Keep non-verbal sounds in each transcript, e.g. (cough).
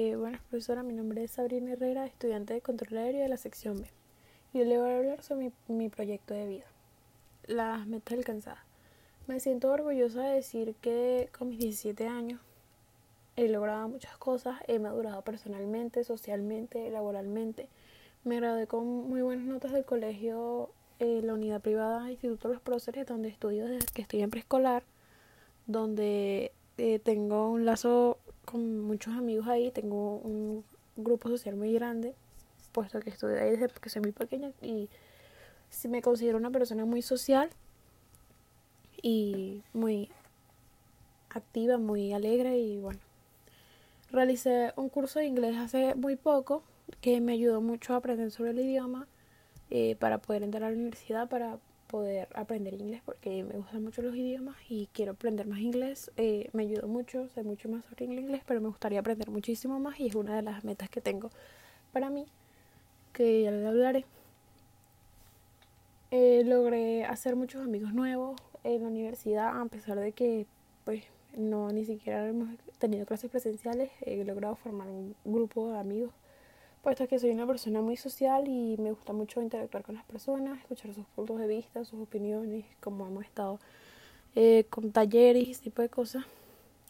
Eh, bueno, profesora, mi nombre es Sabrina Herrera, estudiante de control aéreo de la sección B. Y le voy a hablar sobre mi, mi proyecto de vida, las metas alcanzadas. Me siento orgullosa de decir que con mis 17 años he logrado muchas cosas, he madurado personalmente, socialmente, laboralmente. Me gradué con muy buenas notas del colegio, en la unidad privada Instituto Los Próceres, donde estudio desde que estoy en preescolar, donde eh, tengo un lazo con muchos amigos ahí, tengo un grupo social muy grande, puesto que estudié ahí desde que soy muy pequeña y si me considero una persona muy social y muy activa, muy alegre y bueno. Realicé un curso de inglés hace muy poco que me ayudó mucho a aprender sobre el idioma eh, para poder entrar a la universidad, para poder aprender inglés porque me gustan mucho los idiomas y quiero aprender más inglés. Eh, me ayudó mucho, sé mucho más sobre inglés, pero me gustaría aprender muchísimo más y es una de las metas que tengo para mí, que ya le hablaré. Eh, logré hacer muchos amigos nuevos en la universidad, a pesar de que pues no ni siquiera hemos tenido clases presenciales, he logrado formar un grupo de amigos puesto que soy una persona muy social y me gusta mucho interactuar con las personas, escuchar sus puntos de vista, sus opiniones, como hemos estado eh, con talleres y ese tipo de cosas.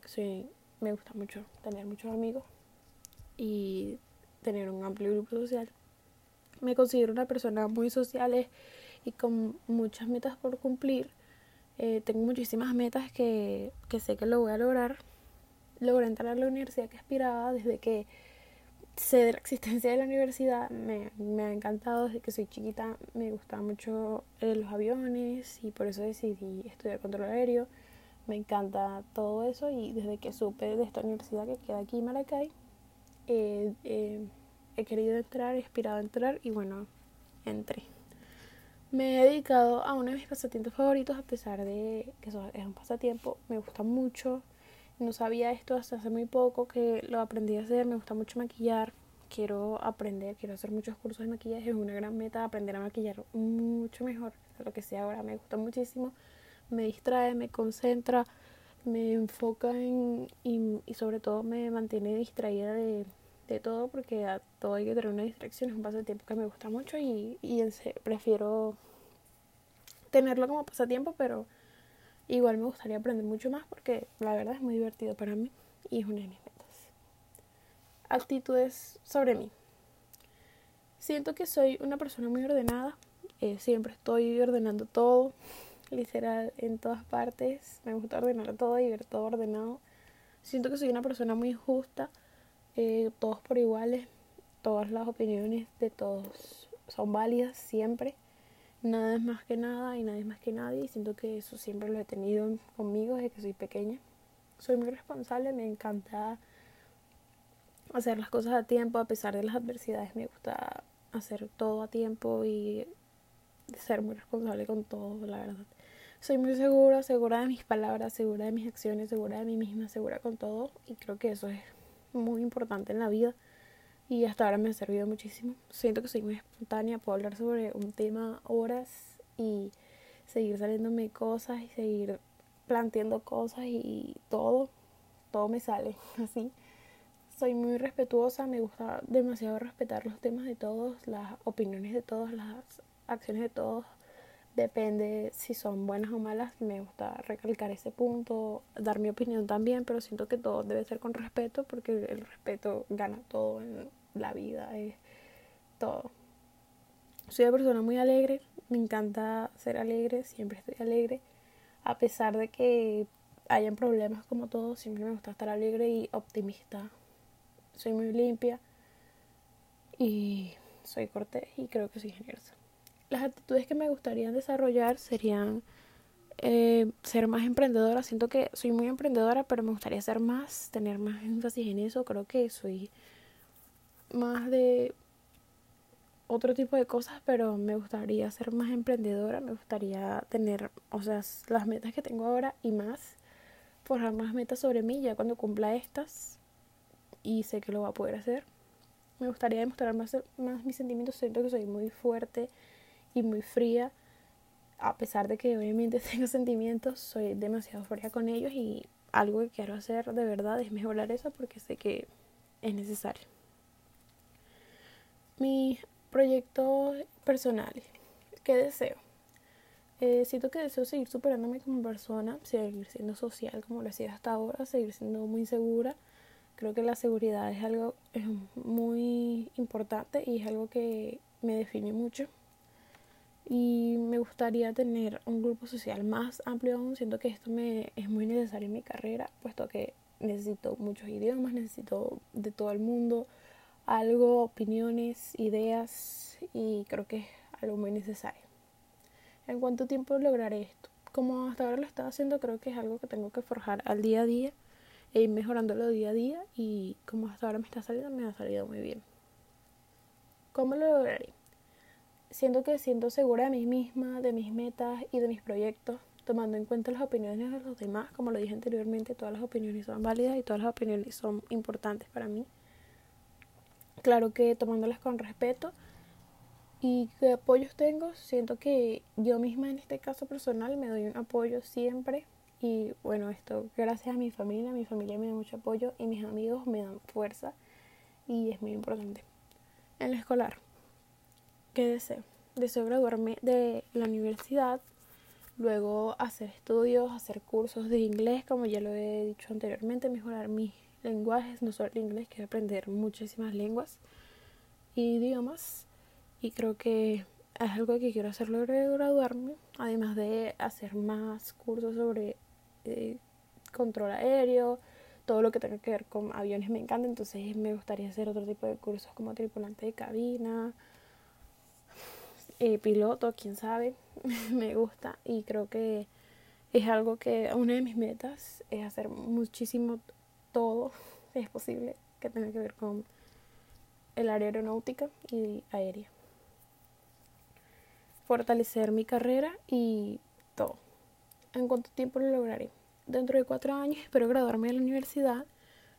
Sí, me gusta mucho tener muchos amigos y tener un amplio grupo social. Me considero una persona muy social y con muchas metas por cumplir. Eh, tengo muchísimas metas que, que sé que lo voy a lograr. Logré entrar a la universidad que aspiraba desde que sé de la (laughs) existencia de la universidad, me, me, ha encantado desde que soy chiquita, me gustaban mucho eh, los aviones y por eso decidí estudiar control aéreo. Me encanta todo eso y desde que supe de esta universidad que queda aquí en Maracay, eh, he querido entrar, he aspirado a entrar y bueno, entré. Me he dedicado a uno de mis pasatiempos favoritos a pesar de que eso es un pasatiempo, me gusta mucho no sabía esto hasta hace muy poco que lo aprendí a hacer. Me gusta mucho maquillar. Quiero aprender, quiero hacer muchos cursos de maquillaje. Es una gran meta aprender a maquillar mucho mejor de lo que sea ahora. Me gusta muchísimo. Me distrae, me concentra, me enfoca en, y, sobre todo me mantiene distraída de, de, todo porque a todo hay que tener una distracción. Es un pasatiempo que me gusta mucho y, y prefiero tenerlo como pasatiempo, pero Igual me gustaría aprender mucho más porque la verdad es muy divertido para mí y es una de mis metas. Actitudes sobre mí. Siento que soy una persona muy ordenada. Eh, siempre estoy ordenando todo, literal, en todas partes. Me gusta ordenar todo y ver todo ordenado. Siento que soy una persona muy justa. Eh, todos por iguales. Todas las opiniones de todos son válidas siempre nada es más que nada y nadie es más que nadie y siento que eso siempre lo he tenido conmigo desde que soy pequeña. Soy muy responsable, me encanta hacer las cosas a tiempo a pesar de las adversidades, me gusta hacer todo a tiempo y ser muy responsable con todo, la verdad. Soy muy segura, segura de mis palabras, segura de mis acciones, segura de mí misma, segura con todo y creo que eso es muy importante en la vida y hasta ahora me ha servido muchísimo. Siento que soy muy espontánea, puedo hablar sobre un tema horas y seguir saliéndome cosas y seguir planteando cosas y todo, todo me sale (laughs) así. Soy muy respetuosa, me gusta demasiado respetar los temas de todos, las opiniones de todos, las acciones de todos. Depende si son buenas o malas, me gusta recalcar ese punto, dar mi opinión también, pero siento que todo debe ser con respeto porque el respeto gana todo en la vida, es todo. Soy una persona muy alegre, me encanta ser alegre, siempre estoy alegre, a pesar de que hayan problemas como todo, siempre me gusta estar alegre y optimista. Soy muy limpia y soy cortés y creo que soy generosa. Las actitudes que me gustaría desarrollar serían eh, ser más emprendedora. Siento que soy muy emprendedora, pero me gustaría ser más, tener más énfasis en eso. Creo que soy más de otro tipo de cosas, pero me gustaría ser más emprendedora, me gustaría tener, o sea, las metas que tengo ahora y más, forjar más metas sobre mí ya cuando cumpla estas y sé que lo va a poder hacer. Me gustaría demostrar más, más mis sentimientos, siento que soy muy fuerte y muy fría, a pesar de que obviamente (laughs) tengo sentimientos, soy demasiado fría con ellos y algo que quiero hacer de verdad es mejorar eso porque sé que es necesario. Mis proyectos personales, ¿qué deseo? Eh, siento que deseo seguir superándome como persona, seguir siendo social como lo sido hasta ahora, seguir siendo muy segura. Creo que la seguridad es algo es muy importante y es algo que me define mucho. Y me gustaría tener un grupo social más amplio aún. Siento que esto me es muy necesario en mi carrera, puesto que necesito muchos idiomas, necesito de todo el mundo algo, opiniones, ideas y creo que es algo muy necesario. ¿En cuánto tiempo lograré esto? Como hasta ahora lo estaba haciendo, creo que es algo que tengo que forjar al día a día e ir mejorándolo día a día y como hasta ahora me está saliendo, me ha salido muy bien. ¿Cómo lo lograré? Siento que siento segura de mí misma, de mis metas y de mis proyectos, tomando en cuenta las opiniones de los demás. Como lo dije anteriormente, todas las opiniones son válidas y todas las opiniones son importantes para mí. Claro que tomándolas con respeto ¿Y qué apoyos tengo? Siento que yo misma en este caso personal me doy un apoyo siempre. Y bueno, esto gracias a mi familia. Mi familia me da mucho apoyo y mis amigos me dan fuerza. Y es muy importante. En la escolar, ¿qué deseo? Deseo graduarme de la universidad. Luego hacer estudios, hacer cursos de inglés, como ya lo he dicho anteriormente, mejorar mis lenguajes, no solo el inglés, quiero aprender muchísimas lenguas y idiomas. Y creo que es algo que quiero hacer luego de graduarme, además de hacer más cursos sobre eh, control aéreo, todo lo que tenga que ver con aviones me encanta, entonces me gustaría hacer otro tipo de cursos como tripulante de cabina, eh, piloto, quién sabe, (laughs) me gusta. Y creo que es algo que una de mis metas es hacer muchísimo todo, (laughs) es posible, que tenga que ver con el área aeronáutica y aérea fortalecer mi carrera y todo. ¿En cuánto tiempo lo lograré? Dentro de cuatro años espero graduarme de la universidad,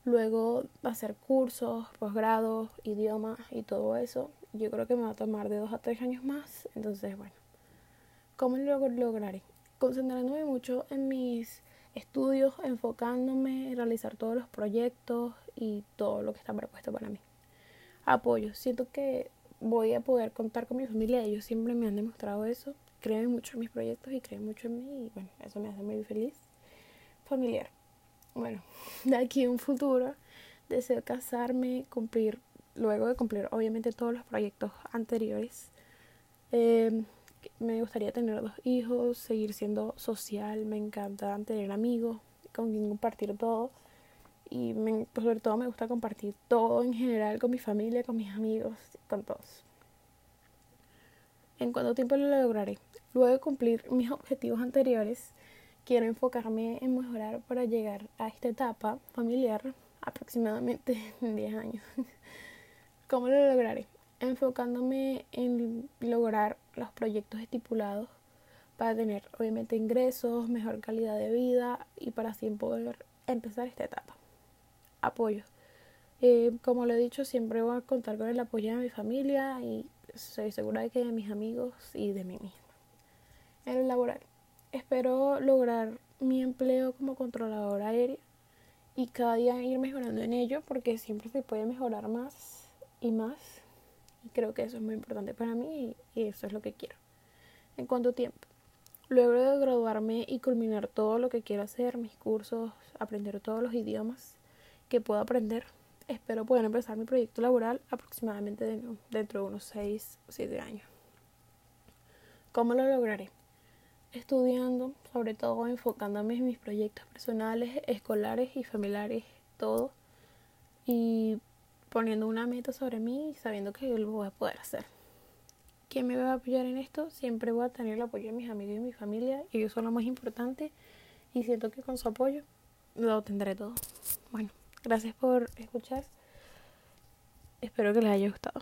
luego hacer cursos, posgrados, idiomas y todo eso. Yo creo que me va a tomar de dos a tres años más, entonces bueno, ¿cómo lo lograré? Concentrándome mucho en mis estudios, enfocándome en realizar todos los proyectos y todo lo que está propuesto para mí. Apoyo. Siento que voy a poder contar con mi familia. Ellos siempre me han demostrado eso. Creen mucho en mis proyectos y creen mucho en mí. Y bueno, eso me hace muy feliz. Familiar. Bueno, (laughs) de aquí a un futuro deseo casarme, cumplir, luego de cumplir obviamente todos los proyectos anteriores. Em, me gustaría tener dos hijos, seguir siendo social, me encanta tener amigos con quien compartir todo y pues, sobre todo me gusta compartir todo en general con mi familia, con mis amigos, con todos. ¿En cuánto tiempo lo lograré? Luego de cumplir mis objetivos anteriores, quiero enfocarme en mejorar para llegar a esta etapa familiar aproximadamente en 10 años. (laughs) ¿Cómo lo lograré? Enfocándome en lograr los proyectos estipulados para tener obviamente ingresos, mejor calidad de vida y para así poder empezar esta etapa apoyo. Eh, como lo he dicho, siempre voy a contar con el apoyo de mi familia y soy segura de que de mis amigos y de mí misma. En el laboral, espero lograr mi empleo como controladora aérea y cada día ir mejorando en ello porque siempre se puede mejorar más y más. Y creo que eso es muy importante para mí y, y eso es lo que quiero. ¿En cuánto tiempo? Luego de graduarme y culminar todo lo que quiero hacer, mis cursos, aprender todos los idiomas, que puedo aprender. Espero poder empezar mi proyecto laboral aproximadamente dentro de unos 6 o 7 años. ¿Cómo lo lograré? Estudiando, sobre todo enfocándome en mis proyectos personales, escolares y familiares, todo. Y poniendo una meta sobre mí y sabiendo que lo voy a poder hacer. ¿Quién me va a apoyar en esto? Siempre voy a tener el apoyo de mis amigos y mi familia. Ellos son lo más importante y siento que con su apoyo lo tendré todo. Bueno. Gracias por escuchar. Espero que les haya gustado.